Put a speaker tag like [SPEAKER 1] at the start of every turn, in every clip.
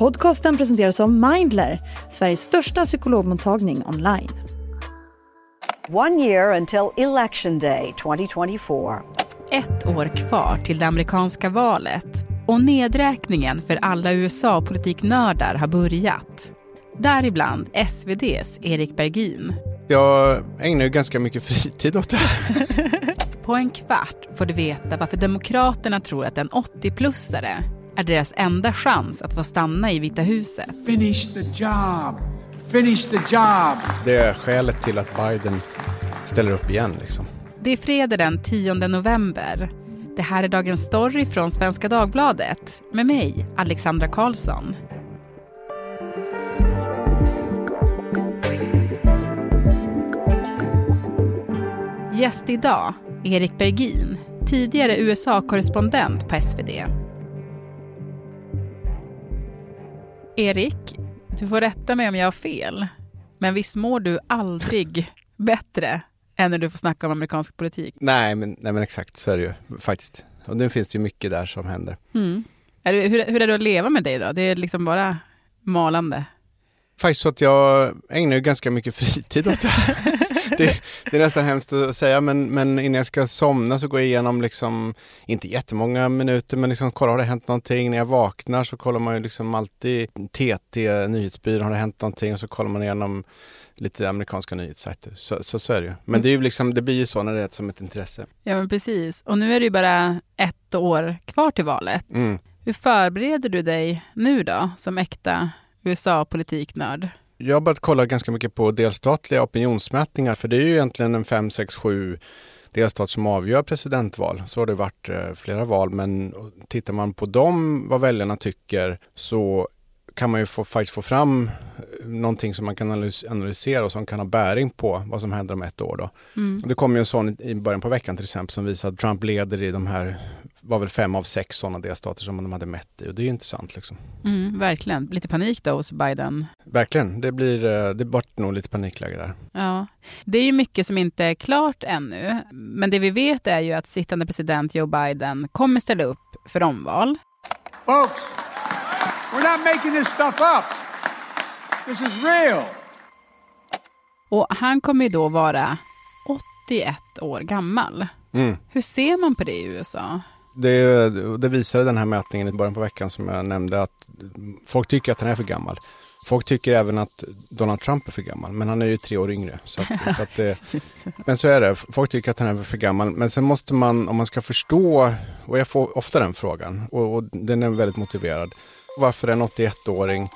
[SPEAKER 1] Podcasten presenteras av Mindler, Sveriges största psykologmottagning online.
[SPEAKER 2] One year until election day 2024.
[SPEAKER 3] Ett år kvar till det amerikanska valet och nedräkningen för alla USA-politiknördar har börjat. Däribland SVDs Erik Bergin.
[SPEAKER 4] Jag ägnar ju ganska mycket fritid åt det här.
[SPEAKER 3] På en kvart får du veta varför Demokraterna tror att en 80-plussare är deras enda chans att få stanna i Vita huset.
[SPEAKER 5] Finish the job. Finish the job.
[SPEAKER 4] Det är skälet till att Biden ställer upp igen. Liksom.
[SPEAKER 3] Det är fredag den 10 november. Det här är Dagens Story från Svenska Dagbladet med mig, Alexandra Karlsson. Gäst idag, Erik Bergin, tidigare USA-korrespondent på SvD. Erik, du får rätta mig om jag har fel, men visst mår du aldrig bättre än när du får snacka om amerikansk politik?
[SPEAKER 4] Nej men, nej, men exakt så är det ju faktiskt. Och nu finns det ju mycket där som händer.
[SPEAKER 3] Mm. Är det, hur, hur är det att leva med dig då? Det är liksom bara malande?
[SPEAKER 4] Faktiskt så att jag ägnar ju ganska mycket fritid åt det här. det, det, är nästan hemskt att säga men, men innan jag ska somna så går jag igenom liksom, inte jättemånga minuter men liksom kollar har det hänt någonting. När jag vaknar så kollar man ju liksom alltid TT, nyhetsbyrån, har det hänt någonting? Och så kollar man igenom lite amerikanska nyhetssajter. Så, så, så är det ju. Men det, är ju liksom, det blir ju så när det är som ett intresse.
[SPEAKER 3] Ja men precis. Och nu är det ju bara ett år kvar till valet.
[SPEAKER 4] Mm.
[SPEAKER 3] Hur förbereder du dig nu då, som äkta USA-politiknörd?
[SPEAKER 4] Jag har börjat kolla ganska mycket på delstatliga opinionsmätningar för det är ju egentligen en 5, 6, 7 delstat som avgör presidentval. Så har det varit eh, flera val men tittar man på dem, vad väljarna tycker, så kan man ju få, faktiskt få fram eh, någonting som man kan analysera och som kan ha bäring på vad som händer om ett år. Då.
[SPEAKER 3] Mm.
[SPEAKER 4] Det kom ju en sån i början på veckan till exempel som visar att Trump leder i de här, var väl fem av sex sådana delstater som de hade mätt i och det är ju intressant. Liksom.
[SPEAKER 3] Mm, verkligen. Lite panik då hos Biden.
[SPEAKER 4] Verkligen. Det blir, eh, det vart nog lite panikläge där.
[SPEAKER 3] Ja. Det är ju mycket som inte är klart ännu. Men det vi vet är ju att sittande president Joe Biden kommer ställa upp för omval.
[SPEAKER 5] Folks, we're not making this stuff up. This is real.
[SPEAKER 3] Och han kommer ju då vara 81 år gammal.
[SPEAKER 4] Mm.
[SPEAKER 3] Hur ser man på det i USA?
[SPEAKER 4] Det, det visade den här mätningen i början på veckan som jag nämnde att folk tycker att han är för gammal. Folk tycker även att Donald Trump är för gammal, men han är ju tre år yngre. Så att, så att det, men så är det, folk tycker att han är för gammal. Men sen måste man, om man ska förstå, och jag får ofta den frågan, och, och den är väldigt motiverad. Varför en 81-åring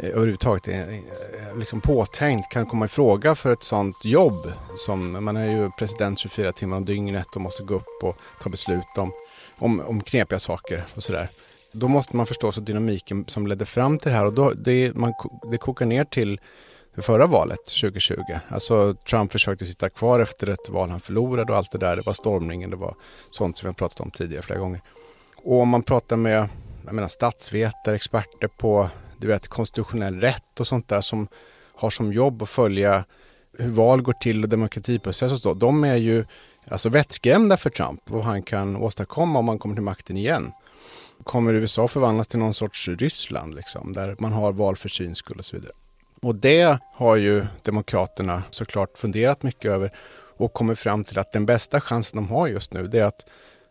[SPEAKER 4] eh, överhuvudtaget är, eh, liksom påtänkt kan komma i fråga för ett sånt jobb. Som, man är ju president 24 timmar om dygnet och måste gå upp och ta beslut om, om, om knepiga saker och sådär. Då måste man förstå så dynamiken som ledde fram till det här och då, det, man, det kokar ner till det förra valet 2020. Alltså Trump försökte sitta kvar efter ett val han förlorade och allt det där. Det var stormningen, det var sånt som vi har pratat om tidigare flera gånger. Och om man pratar med jag menar, statsvetare, experter på du vet, konstitutionell rätt och sånt där som har som jobb att följa hur val går till och demokratiprocess och så. De är ju alltså vettskrämda för Trump och vad han kan åstadkomma om han kommer till makten igen. Kommer USA förvandlas till någon sorts Ryssland liksom, där man har val för syns skull och så vidare. Och det har ju Demokraterna såklart funderat mycket över och kommit fram till att den bästa chansen de har just nu det är att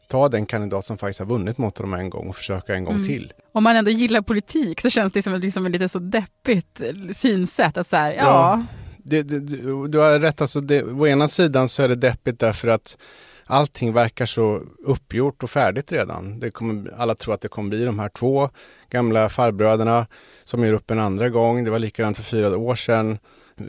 [SPEAKER 4] ta den kandidat som faktiskt har vunnit mot dem en gång och försöka en gång
[SPEAKER 3] Mm.
[SPEAKER 4] till.
[SPEAKER 3] Om man ändå gillar politik så känns det som, liksom ett lite så deppigt synsätt. Att så här, ja,
[SPEAKER 4] Ja. Det, det, du, du har rätt, alltså det, å ena sidan så är det deppigt därför att allting verkar så uppgjort och färdigt redan. Det kommer, alla tror att det kommer bli de här två gamla farbröderna som gör upp en andra gång. Det var likadant för fyra år sedan.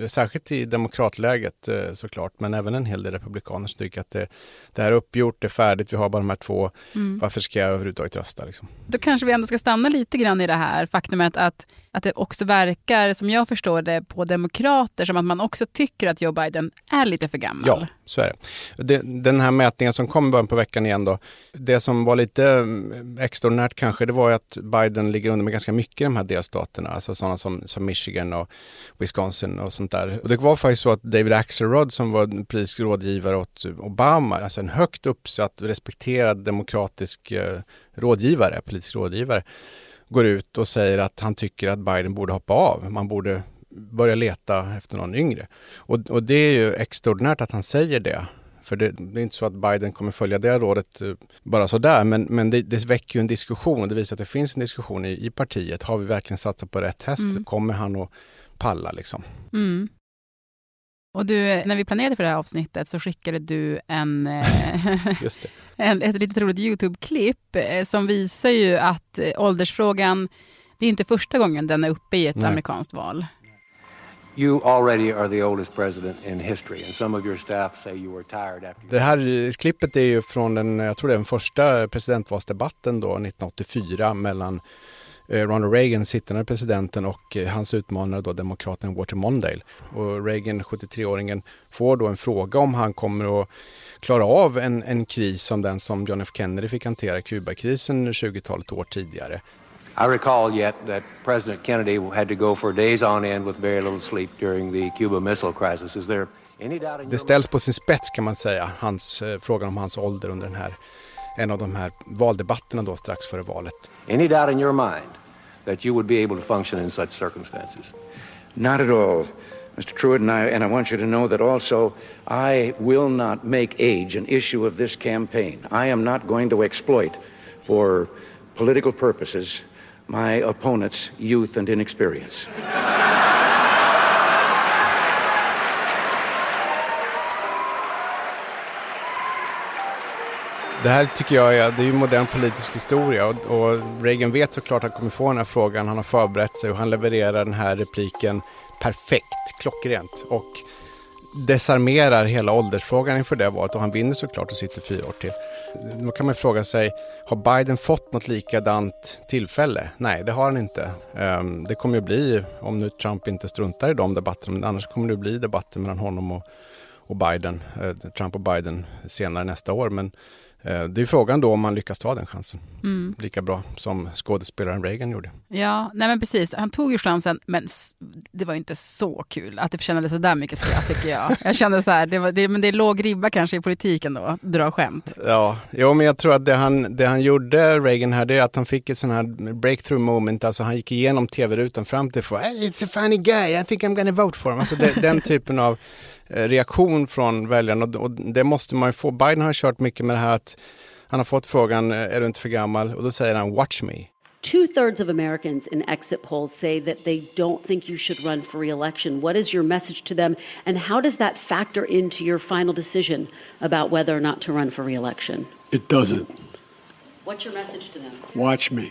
[SPEAKER 4] Särskilt i demokratläget eh, såklart, men även en hel del republikaner som tycker att det, det här är uppgjort, det är färdigt, vi har bara de här två.
[SPEAKER 3] Mm.
[SPEAKER 4] Varför ska jag överhuvudtaget rösta? Liksom?
[SPEAKER 3] då kanske vi ändå ska stanna lite grann i det här faktumet att, att det också verkar, som jag förstår det, på demokrater som att man också tycker att Joe Biden är lite för gammal.
[SPEAKER 4] Ja, så är det. Den här mätningen som kom i början på veckan igen då. Det som var lite mm, extraordinärt kanske, det var ju att Biden ligger under med ganska mycket i de här delstaterna. Alltså sådana som, som Michigan och Wisconsin och sånt där. Och det var faktiskt så att David Axelrod som var politisk rådgivare åt Obama, alltså en högt uppsatt, respekterad demokratisk eh, rådgivare, politisk rådgivare, går ut och säger att han tycker att Biden borde hoppa av. Man borde börja leta efter någon yngre. Och, och det är ju extraordinärt att han säger det. För det, det, är inte så att Biden kommer följa det rådet eh, bara sådär, men, men det, det väcker ju en diskussion. Det visar att det finns en diskussion i, i partiet. Har vi verkligen satsat på rätt häst? Mm. Kommer han att palla liksom?
[SPEAKER 3] Mm. Och du, när vi planerade för det här avsnittet så skickade du en, eh, en ett litet roligt YouTube-klipp eh, som visar ju att åldersfrågan, det är inte första gången den är uppe i ett Nej. amerikanskt val.
[SPEAKER 4] You already are the oldest president in history and some of your staff say you were tired after Det här klippet är ju från den, jag tror det är den första presidentvalsdebatten då 1984 mellan eh, Ronald Reagan, sittande presidenten och eh, hans utmanare då demokraten Walter Mondale. Och Reagan, 73-åringen, får då en fråga om han kommer att klara av en, en kris som den som John F Kennedy fick hantera, Kubakrisen 20-talet år tidigare. I recall yet that President Kennedy had to go for days on end with very little sleep during the Cuba Missile Crisis. Is there any doubt in Det ställs på sin spets kan man säga, hans, eh, frågan om hans ålder under den här, en av de här valdebatterna då strax före valet. Any doubt in your mind that you would be able to function in such circumstances?
[SPEAKER 6] Not at all. Mr. Truitt, and I, and I want you to know that also I will not make age an issue of this campaign. I am not going to exploit for political purposes my opponent's youth and inexperience.
[SPEAKER 4] Det här tycker jag är, det är ju modern politisk historia och, och, Reagan vet såklart att han kommer få den här frågan. Han har förberett sig och han levererar den här repliken perfekt, klockrent. Och desarmerar hela åldersfrågan inför det valet och han vinner såklart och sitter fyra år till. Då kan man fråga sig, har Biden fått något likadant tillfälle? Nej, det har han inte. Um, det kommer ju bli, om nu Trump inte struntar i de debatterna, men annars kommer det bli debatter mellan honom och, och Biden, uh, Trump och Biden senare nästa år. Men det är frågan då om man lyckas ta den chansen. Mm. Lika bra som skådespelaren Reagan gjorde.
[SPEAKER 3] Ja, nej men precis. Han tog ju chansen, men det var inte så kul att det förtjänade så där mycket skratt tycker jag. Jag kände så här, det, var, det, men det är låg ribba kanske i politiken då, dra skämt.
[SPEAKER 4] Ja, jo, men jag tror att det han, det han gjorde, Reagan här, det är att han fick ett sån här breakthrough moment, alltså han gick igenom tv-rutan fram till, hey, it's a funny guy, I think I'm gonna vote for him. Alltså det, den typen av Eh, reaktion från väljarna och det måste man ju få. Biden har kört mycket med det här att han har fått frågan, eh, är du inte för gammal? Och då säger han, watch me.
[SPEAKER 7] Two thirds of Americans in exit polls say that they don't think you should run for reelection. What is your message to them, and how does that factor into your final decision about whether or not to run for reelection?
[SPEAKER 5] It doesn't.
[SPEAKER 7] What's your message to them?
[SPEAKER 5] Watch me.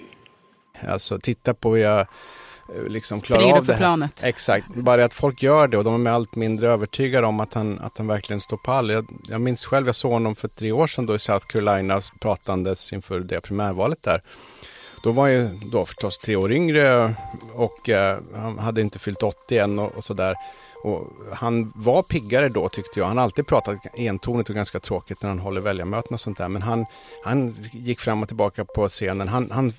[SPEAKER 4] Alltså, titta på hur jag Eh, liksom klara av det här.
[SPEAKER 3] planet.
[SPEAKER 4] Exakt, bara att folk gör det och de är allt mindre övertygade om att han, att han verkligen står pall. Jag, jag minns själv, jag såg honom för tre år sedan då i South Carolina pratandes inför det primärvalet där. Då var jag då förstås tre år yngre och eh, han hade inte fyllt 80 än och, och sådär. Och han var piggare då tyckte jag. Han har alltid pratat entonigt och ganska tråkigt när han håller väljarmöten och sånt där. Men han, han gick fram och tillbaka på scenen. Han, han,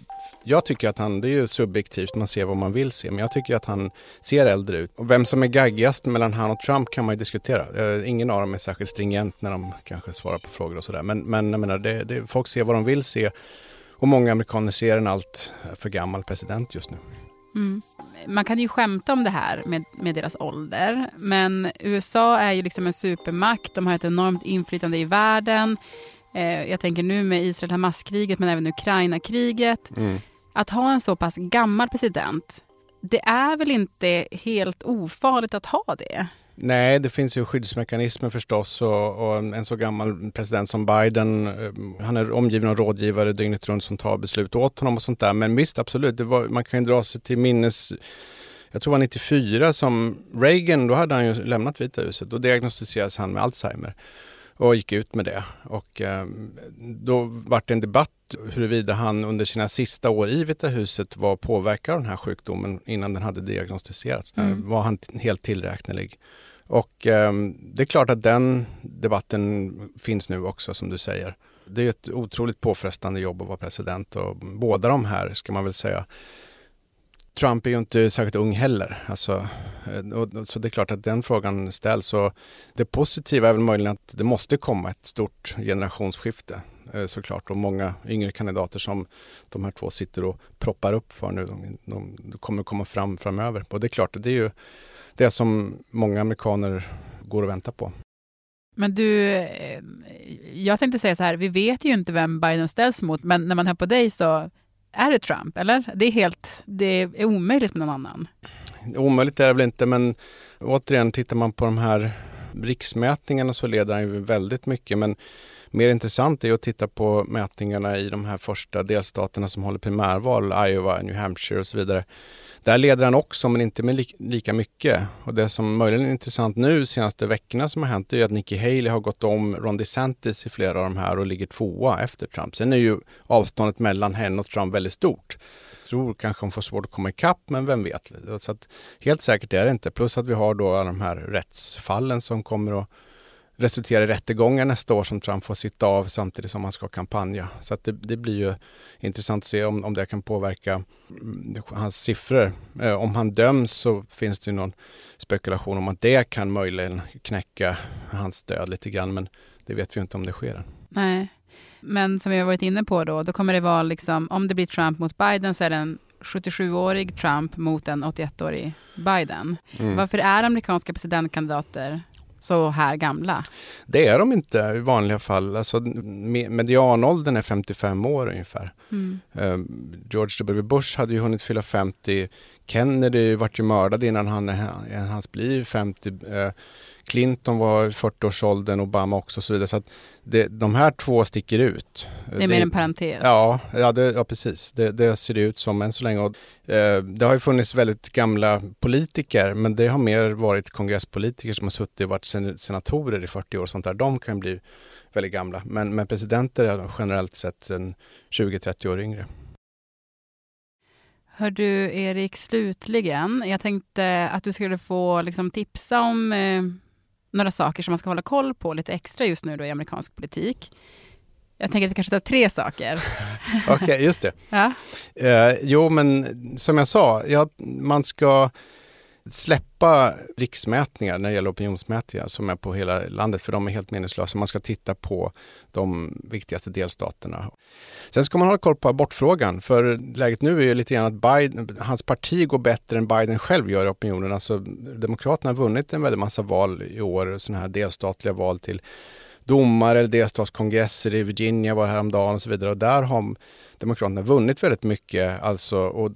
[SPEAKER 4] jag tycker att han, det är ju subjektivt, man ser vad man vill se. Men jag tycker att han ser äldre ut. Och vem som är gaggigast mellan han och Trump kan man ju diskutera. Eh, ingen av dem är särskilt stringent när de kanske svarar på frågor och sådär. Men, men jag menar, det, det, folk ser vad de vill se. Och många amerikaner ser en allt för gammal president just nu.
[SPEAKER 3] Mm. Man kan ju skämta om det här med, med deras ålder, men USA är ju liksom en supermakt. De har ett enormt inflytande i världen. Eh, jag tänker nu med Israel-Hamas-kriget, men även Ukraina-kriget. Mm. Att ha en så pass gammal president, det är väl inte helt ofarligt att ha det?
[SPEAKER 4] Nej, det finns ju skyddsmekanismer förstås och, och, en så gammal president som Biden, eh, han är omgiven av rådgivare dygnet runt som tar beslut åt honom och sånt där. Men visst, absolut, var, man kan ju dra sig till minnes jag tror det var 94 som Reagan, då hade han ju lämnat Vita huset. Då diagnostiserades han med Alzheimer och gick ut med det. Och eh, då var det en debatt huruvida han under sina sista år i Vita huset var påverkad av den här sjukdomen innan den hade diagnostiserats. Mm. Var han helt tillräknelig? Och eh, det är klart att den debatten finns nu också som du säger. Det är ett otroligt påfrestande jobb att vara president och båda de här ska man väl säga Trump är ju inte särskilt ung heller. Alltså, eh, och, så det är klart att den frågan ställs. Och det positiva är väl möjligen att det måste komma ett stort generationsskifte. eh, såklart och många yngre kandidater som de här två sitter och proppar upp för nu. De, de, de kommer komma fram framöver. Och det är klart, det är ju det som många amerikaner går och väntar på.
[SPEAKER 3] Men du, eh, jag tänkte säga så här, vi vet ju inte vem Biden ställs mot, men när man hör på dig så är det Trump, eller? Det är helt, det är omöjligt med någon annan.
[SPEAKER 4] Omöjligt är det väl inte, men återigen tittar man på de här riksmätningarna så leder han ju väldigt mycket. Men mer intressant är att titta på mätningarna i de här första delstaterna som håller primärval, Iowa, New Hampshire och så vidare. Där leder han också, men inte med li lika mycket. Och det som möjligen är intressant nu senaste veckorna som har hänt är att Nikki Haley har gått om Ron DeSantis i flera av de här och ligger tvåa efter Trump. Sen är ju avståndet mellan henne och Trump väldigt stort. Tror kanske hon får svårt att komma ikapp, men vem vet. Så att, helt säkert är det inte. Plus att vi har då de här rättsfallen som kommer att resultera i rättegångar nästa år som Trump får sitta av samtidigt som han ska kampanja. Så att det, det blir ju intressant att se om, om det kan påverka mm, hans siffror. Eh, om han döms så finns det ju någon spekulation om att det kan möjligen knäcka hans död lite grann. Men det vet vi inte om det sker.
[SPEAKER 3] Nej, men som vi har varit inne på då, då kommer det vara liksom, om det blir Trump mot Biden så är det en 77-årig Trump mot en 81-årig Biden. Mm. Varför är amerikanska presidentkandidater så här gamla?
[SPEAKER 4] Det är de inte i vanliga fall. Alltså, medianåldern är 55 år ungefär. Mm. Uh, George W Bush hade ju hunnit fylla 50. Kennedy vart ju mördad innan han, han blir 50. Clinton var i 40-årsåldern, Obama också och så vidare. Så att det, de här två sticker ut.
[SPEAKER 3] Det är mer en parentes.
[SPEAKER 4] Ja, ja, det, ja precis. Det, det, ser det ut som än så länge. Och, eh, det har ju funnits väldigt gamla politiker, men det har mer varit kongresspolitiker som har suttit och varit sen, senatorer i 40 år och sånt där. De kan bli väldigt gamla. Men, men presidenter är generellt sett 20-30 år yngre.
[SPEAKER 3] Hör du Erik, slutligen, jag tänkte att du skulle få liksom, tipsa om eh, några saker som man ska hålla koll på lite extra just nu då i amerikansk politik. Jag tänker att vi kanske tar tre saker.
[SPEAKER 4] Okej, okay, just det. ja. Eh, jo, men som jag sa, ja, man ska släppa riksmätningar när det gäller opinionsmätningar som är på hela landet, för de är helt meningslösa. Man ska titta på de viktigaste delstaterna. Sen ska man ha koll på abortfrågan, för läget nu är ju lite grann att Biden, hans parti går bättre än Biden själv gör i opinionen. Alltså, Demokraterna har vunnit en väldig massa val i år, sådana här delstatliga val till domare eller delstatskongresser i Virginia var häromdagen och så vidare. Och där har Demokraterna vunnit väldigt mycket. Alltså, och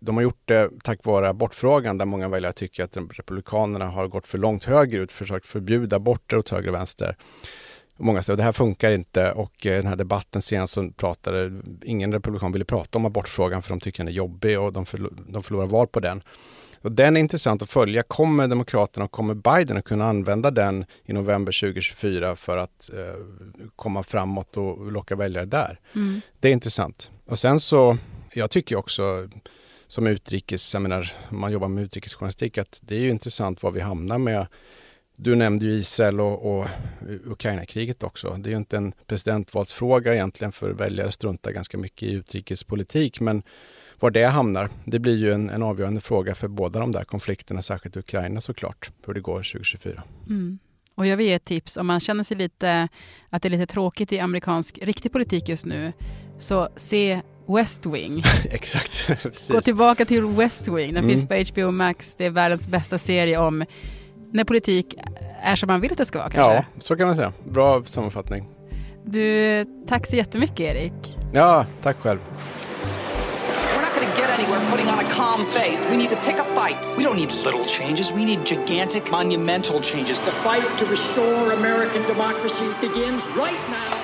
[SPEAKER 4] de har gjort det tack vare abortfrågan där många väljare tycker att Republikanerna har gått för långt högerut, försökt förbjuda aborter åt höger och vänster. Många säger att det här funkar inte och eh, i den här debatten senast så pratade, ingen republikan ville prata om abortfrågan för de tycker den är jobbig och de, förlor, de förlorar val på den. Och den är intressant att följa. Kommer Demokraterna och kommer Biden att kunna använda den i november 2024 för att eh, komma framåt och locka väljare där? Mm. Det är intressant. Och sen så, jag tycker också som utrikes, jag menar, man jobbar med utrikesjournalistik, att det är ju intressant var vi hamnar med du nämnde ju Israel och, och Ukraina-kriget också. Det är ju inte en presidentvalsfråga egentligen för väljare struntar ganska mycket i utrikespolitik. Men var det hamnar, det blir ju en, en avgörande fråga för båda de där konflikterna, särskilt Ukraina såklart, hur det går 2024. Mm.
[SPEAKER 3] Och jag vill ge ett tips, om man känner sig lite, att det är lite tråkigt i amerikansk riktig politik just nu, så se West Wing.
[SPEAKER 4] Exakt.
[SPEAKER 3] Gå tillbaka till West Wing, den mm. finns på HBO Max, det är världens bästa serie om när politik är som man vill att det ska vara kanske?
[SPEAKER 4] Ja, så kan man säga. Bra sammanfattning.
[SPEAKER 3] Du, tack så jättemycket Erik.
[SPEAKER 4] Ja, tack själv.
[SPEAKER 8] Calm face. We need to pick a fight. We don't need little changes. We need gigantic, monumental changes. The fight to restore American democracy begins right now.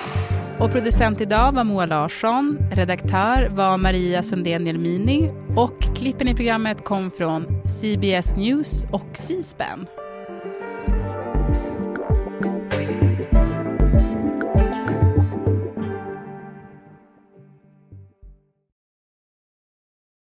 [SPEAKER 3] Och producent idag var Moa Larsson, redaktör var Maria Sundén Jelmini och klippen i programmet kom från CBS News och C-SPAN.